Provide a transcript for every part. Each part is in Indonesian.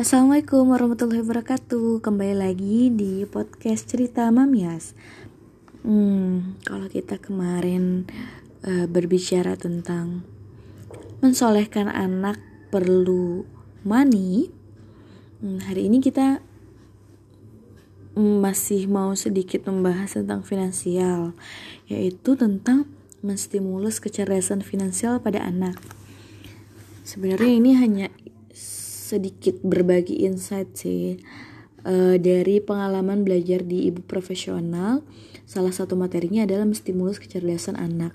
Assalamualaikum warahmatullahi wabarakatuh. Kembali lagi di podcast cerita Mamias. Hmm, kalau kita kemarin uh, berbicara tentang Mensolehkan anak perlu money hmm, Hari ini kita masih mau sedikit membahas tentang finansial Yaitu tentang menstimulus kecerdasan finansial pada anak. Sebenarnya ini hanya sedikit berbagi insight sih uh, dari pengalaman belajar di ibu profesional. Salah satu materinya adalah menstimulus kecerdasan anak.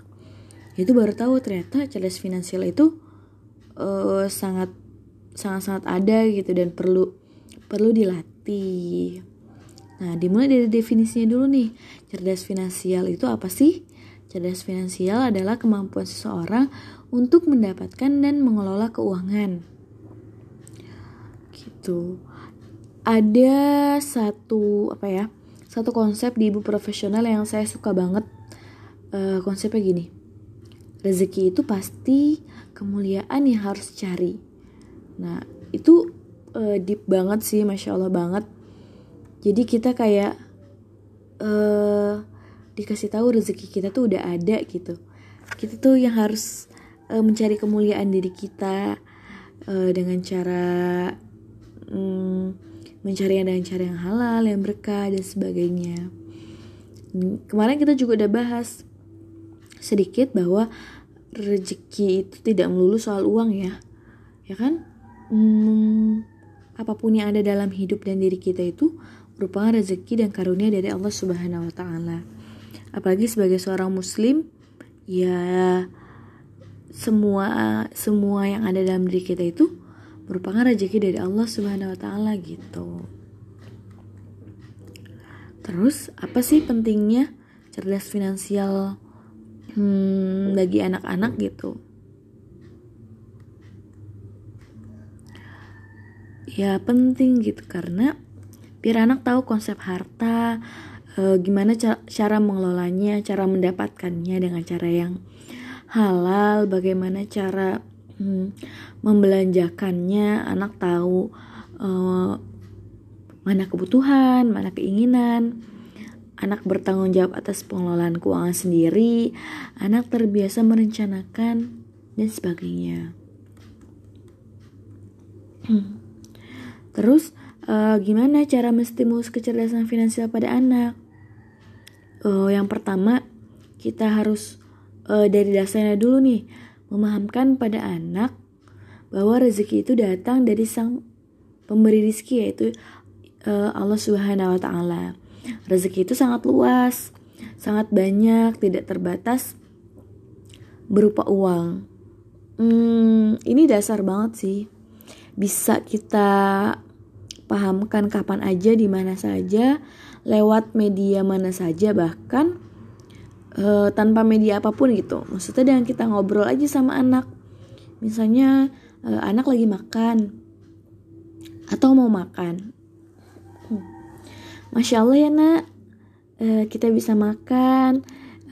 Itu baru tahu ternyata cerdas finansial itu uh, sangat sangat sangat ada gitu dan perlu perlu dilatih. Nah, dimulai dari definisinya dulu nih. Cerdas finansial itu apa sih? Cerdas finansial adalah kemampuan seseorang untuk mendapatkan dan mengelola keuangan gitu. Ada satu apa ya satu konsep di ibu profesional yang saya suka banget. Uh, konsepnya gini. Rezeki itu pasti kemuliaan yang harus cari nah itu uh, deep banget sih masya allah banget. Jadi kita kayak uh, dikasih tahu rezeki kita tuh udah ada gitu. Kita tuh yang harus uh, mencari kemuliaan diri kita uh, dengan cara hmm, mencari dengan cara yang halal, yang berkah dan sebagainya. Kemarin kita juga udah bahas sedikit bahwa rezeki itu tidak melulu soal uang ya, ya kan? Hmm, apa pun yang ada dalam hidup dan diri kita itu merupakan rezeki dan karunia dari Allah Subhanahu Wa Taala. Apalagi sebagai seorang Muslim, ya semua semua yang ada dalam diri kita itu merupakan rezeki dari Allah Subhanahu wa taala gitu. Terus apa sih pentingnya cerdas finansial hmm, bagi anak-anak gitu? Ya penting gitu karena biar anak tahu konsep harta, e, gimana ca cara mengelolanya, cara mendapatkannya dengan cara yang halal, bagaimana cara hmm, membelanjakannya anak tahu uh, mana kebutuhan mana keinginan. Anak bertanggung jawab atas pengelolaan keuangan sendiri. Anak terbiasa merencanakan dan sebagainya. Hmm. terus uh, gimana cara menstimulus kecerdasan finansial pada anak? Uh, yang pertama kita harus uh, dari dasarnya dulu nih memahamkan pada anak bahwa rezeki itu datang dari sang pemberi rizki yaitu uh, Allah Subhanahu wa taala. Rezeki itu sangat luas, sangat banyak, tidak terbatas berupa uang. Hmm, ini dasar banget sih. Bisa kita pahamkan kapan aja di mana saja, lewat media mana saja bahkan uh, tanpa media apa pun gitu. Maksudnya dengan kita ngobrol aja sama anak. Misalnya uh, anak lagi makan atau mau makan. Hmm. Masya Allah ya nak, uh, kita bisa makan.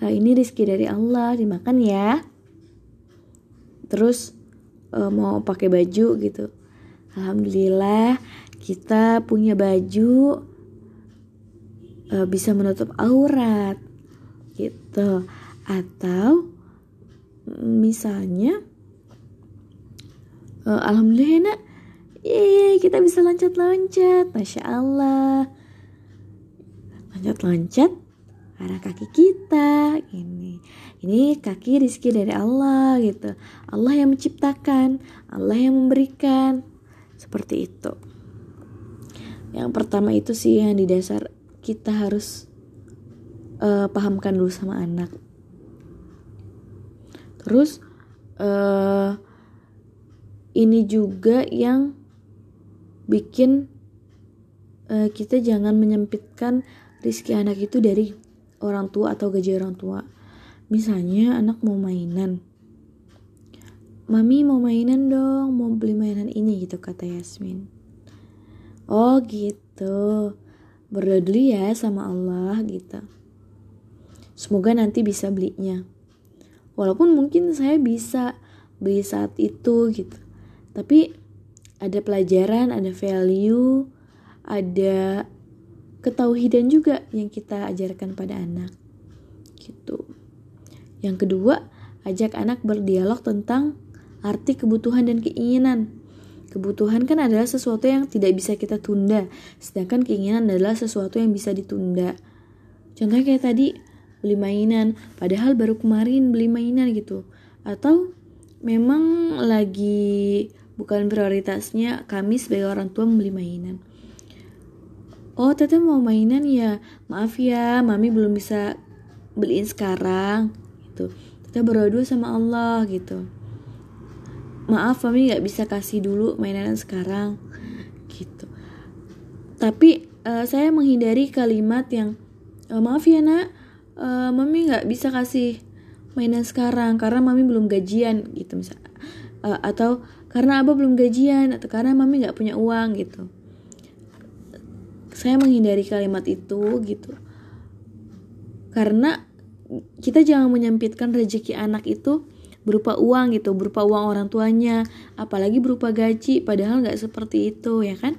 Uh, ini rizki dari Allah, dimakan ya. Terus uh, mau pakai baju gitu. Alhamdulillah kita punya baju bisa menutup aurat gitu. Atau misalnya uh, alhamdulillah nak. Yeay, kita bisa loncat-loncat. Masya Allah. Loncat-loncat arah kaki kita ini ini kaki rizki dari Allah gitu. Allah yang menciptakan Allah yang memberikan. Seperti itu. Yang pertama itu sih yang di dasar kita harus uh, pahamkan dulu sama anak terus uh, ini juga yang bikin uh, kita jangan menyempitkan rizki anak itu dari orang tua atau gaji orang tua. Misalnya anak mau mainan. Mami mau mainan dong, mau beli mainan ini gitu kata Yasmin. Oh gitu. Berdoa dulu ya sama Allah gitu. Semoga nanti bisa belinya. Walaupun mungkin saya bisa beli saat itu gitu. Tapi ada pelajaran ada value ada ketauhidan juga yang kita ajarkan pada anak gitu. Yang kedua ajak anak berdialog tentang arti kebutuhan dan keinginan. Kebutuhan kan adalah sesuatu yang tidak bisa kita tunda sedangkan keinginan adalah sesuatu yang bisa ditunda. Contohnya kayak tadi beli mainan. Padahal baru kemarin beli mainan gitu. Atau memang lagi bukan prioritasnya kami sebagai orang tua membeli mainan. Oh teteh mau mainan ya? Maaf ya mami belum bisa beliin sekarang. Gitu. Kita berdoa sama Allah gitu. Maaf mami nggak bisa kasih dulu mainan sekarang. Gitu. Tapi uh, saya menghindari kalimat yang uh, maaf ya nak uh, mami nggak bisa kasih mainan sekarang karena mami belum gajian gitu misal uh, atau karena abah belum gajian atau karena mami nggak punya uang gitu. Saya menghindari kalimat itu gitu. Karena kita jangan menyempitkan rezeki anak itu berupa uang gitu berupa uang orang tuanya apalagi berupa gaji padahal nggak seperti itu ya kan?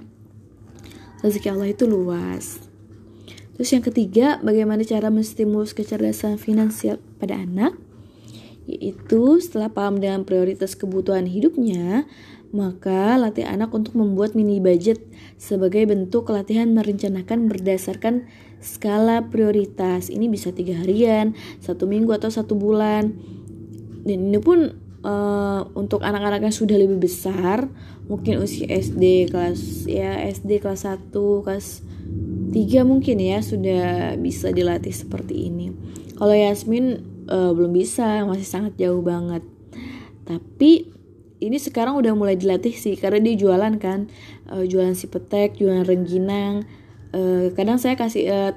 Rezeki Allah itu luas Terus yang ketiga, bagaimana cara menstimulus kecerdasan finansial pada anak? Yaitu setelah paham dengan prioritas kebutuhan hidupnya, maka latih anak untuk membuat mini budget sebagai bentuk latihan merencanakan berdasarkan skala prioritas. Ini bisa tiga harian, satu minggu atau satu bulan. Dan ini pun uh, untuk anak-anak yang sudah lebih besar, mungkin usia SD kelas ya SD kelas 1, kelas tiga mungkin ya sudah bisa dilatih seperti ini. Kalau Yasmin uh, belum bisa masih sangat jauh banget. Tapi ini sekarang udah mulai dilatih sih karena dia jualan kan. Uh, jualan si petek jualan rengginang. Uh, kadang saya kasih uh,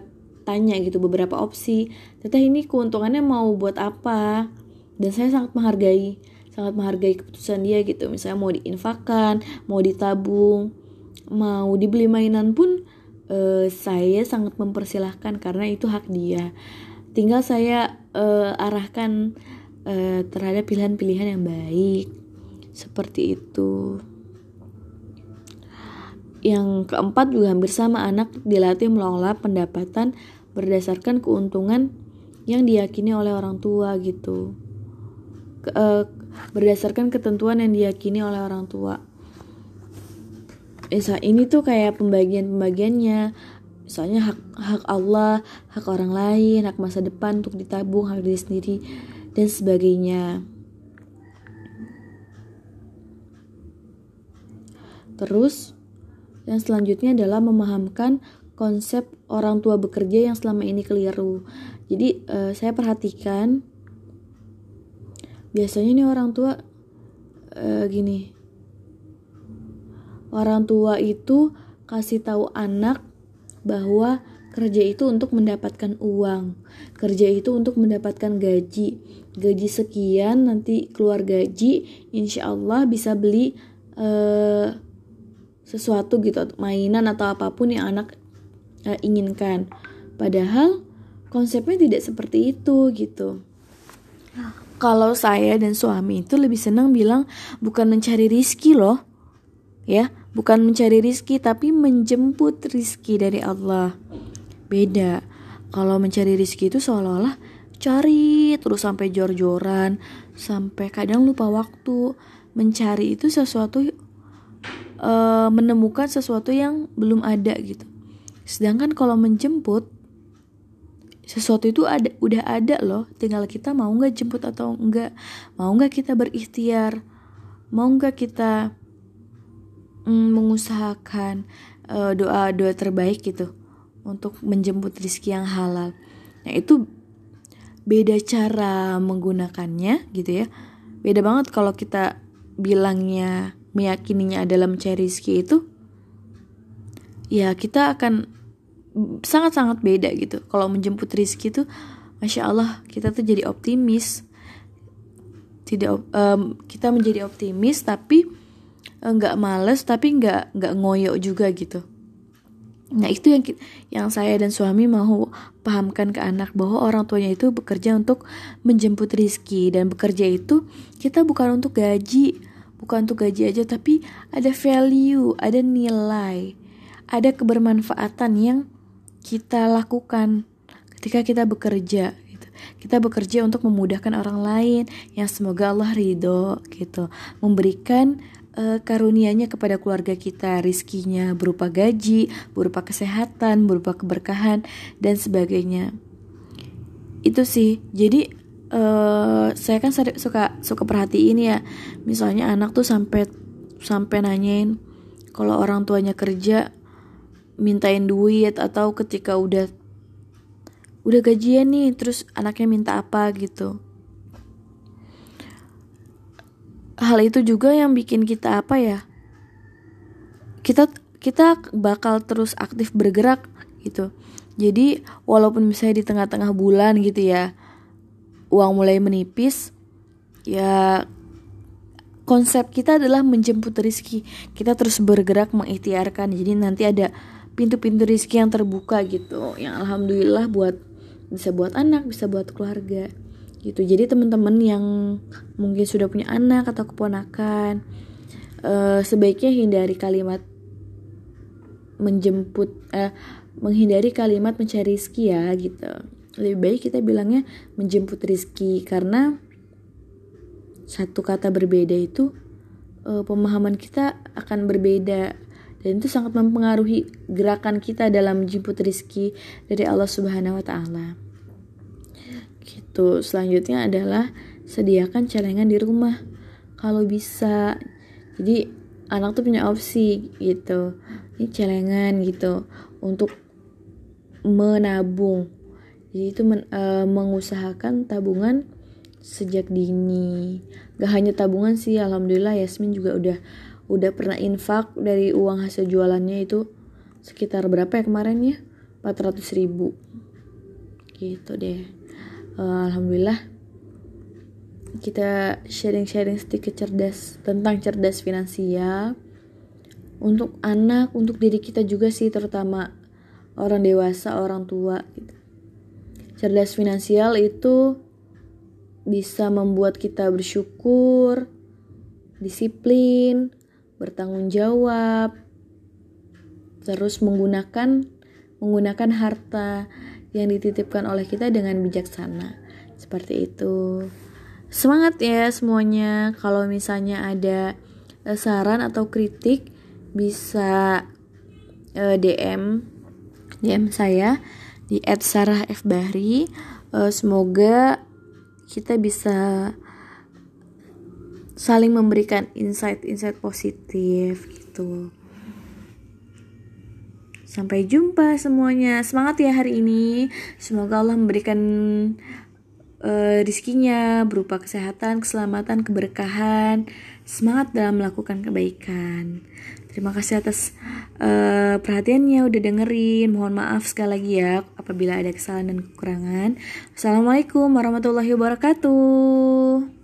tanya gitu beberapa opsi. Teteh ini keuntungannya mau buat apa? Dan saya sangat menghargai sangat menghargai keputusan dia gitu misalnya mau diinfakkan mau ditabung mau dibeli mainan pun uh, saya sangat mempersilahkan karena itu hak dia. Tinggal saya uh, arahkan uh, terhadap pilihan-pilihan yang baik. Seperti itu. Yang keempat juga hampir sama anak dilatih mengelola pendapatan berdasarkan keuntungan yang diyakini oleh orang tua gitu. Berdasarkan ketentuan yang diyakini oleh orang tua Misal ini tuh kayak pembagian-pembagiannya misalnya hak hak Allah, hak orang lain, hak masa depan untuk ditabung, hak diri sendiri dan sebagainya. Terus yang selanjutnya adalah memahamkan konsep orang tua bekerja yang selama ini keliru. Jadi uh, saya perhatikan biasanya nih orang tua uh, gini orang tua itu kasih tahu anak bahwa kerja itu untuk mendapatkan uang, kerja itu untuk mendapatkan gaji, gaji sekian nanti keluar gaji, insya Allah bisa beli uh, sesuatu gitu, mainan atau apa pun yang anak uh, inginkan. Padahal konsepnya tidak seperti itu gitu. Kalau saya dan suami itu lebih senang bilang bukan mencari rizki loh, ya. Bukan mencari rizki tapi menjemput rizki dari Allah. Beda. Kalau mencari rizki itu seolah-olah cari terus sampai jor-joran sampai kadang lupa waktu. Mencari itu sesuatu uh, menemukan sesuatu yang belum ada gitu. Sedangkan kalau menjemput sesuatu itu ada udah ada loh tinggal kita mau nggak jemput atau enggak mau nggak kita berikhtiar mau nggak kita mm, mengusahakan uh, doa doa terbaik gitu untuk menjemput rizki yang halal. Nah itu beda cara menggunakannya gitu ya. Beda banget kalau kita bilangnya meyakininya adalah mencari rizki itu ya kita akan sangat-sangat beda gitu. Kalau menjemput rizki itu masya Allah kita tuh jadi optimis. Tidak um, kita menjadi optimis tapi Eh, nggak males tapi nggak nggak ngoyo juga gitu. Nah itu yang yang saya dan suami mau pahamkan ke anak bahwa orang tuanya itu bekerja untuk menjemput rizki dan bekerja itu kita bukan untuk gaji. Bukan untuk gaji aja tapi ada value ada nilai. Ada kebermanfaatan yang kita lakukan ketika kita bekerja gitu. Kita bekerja untuk memudahkan orang lain yang semoga Allah ridho gitu. Memberikan uh, karunia-Nya kepada keluarga kita, rizkinya berupa gaji, berupa kesehatan, berupa keberkahan dan sebagainya. Itu sih. Jadi uh, saya kan suka suka perhatiin ya. Misalnya anak tuh sampai sampai nanyain kalau orang tuanya kerja mintain duit atau ketika udah udah gajian nih terus anaknya minta apa gitu. Hal itu juga yang bikin kita apa ya? Kita kita bakal terus aktif bergerak gitu. Jadi walaupun misalnya di tengah-tengah bulan gitu ya uang mulai menipis ya konsep kita adalah menjemput rezeki. Kita terus bergerak mengikhtiarkan jadi nanti ada pintu-pintu rizki yang terbuka gitu yang alhamdulillah buat bisa buat anak bisa buat keluarga gitu. Jadi teman-teman yang mungkin sudah punya anak atau keponakan uh, sebaiknya hindari kalimat menjemput uh, menghindari kalimat mencari rizki ya gitu. Lebih baik kita bilangnya menjemput rizki karena satu kata berbeda itu uh, pemahaman kita akan berbeda dan itu sangat mempengaruhi gerakan kita dalam jemput rizki dari Allah Subhanahu wa taala. Gitu. Selanjutnya adalah sediakan celengan di rumah kalau bisa. Jadi anak tuh punya opsi gitu. Ini celengan gitu untuk menabung. Jadi itu men, e, mengusahakan tabungan sejak dini. Gak hanya tabungan sih, alhamdulillah Yasmin juga udah udah pernah infak dari uang hasil jualannya itu sekitar berapa ya kemarin ya? 400 ribu. Gitu deh. Uh, alhamdulillah kita sharing-sharing sedikit cerdas tentang cerdas finansial untuk anak untuk diri kita juga sih terutama orang dewasa orang tua gitu. cerdas finansial itu bisa membuat kita bersyukur disiplin bertanggung jawab, terus menggunakan menggunakan harta yang dititipkan oleh kita dengan bijaksana. Seperti itu. Semangat ya semuanya. Kalau misalnya ada uh, saran atau kritik bisa eh, DM DM saya di @sarahfbahri. Uh, semoga kita bisa saling memberikan insight-insight positif gitu. Sampai jumpa semuanya. Semangat ya hari ini. Semoga Allah memberikan uh, rizkinya berupa kesehatan, keselamatan, keberkahan. Semangat dalam melakukan kebaikan. Terima kasih atas uh, perhatiannya udah dengerin. Mohon maaf sekali lagi ya apabila ada kesalahan dan kekurangan. Assalamualaikum warahmatullahi wabarakatuh.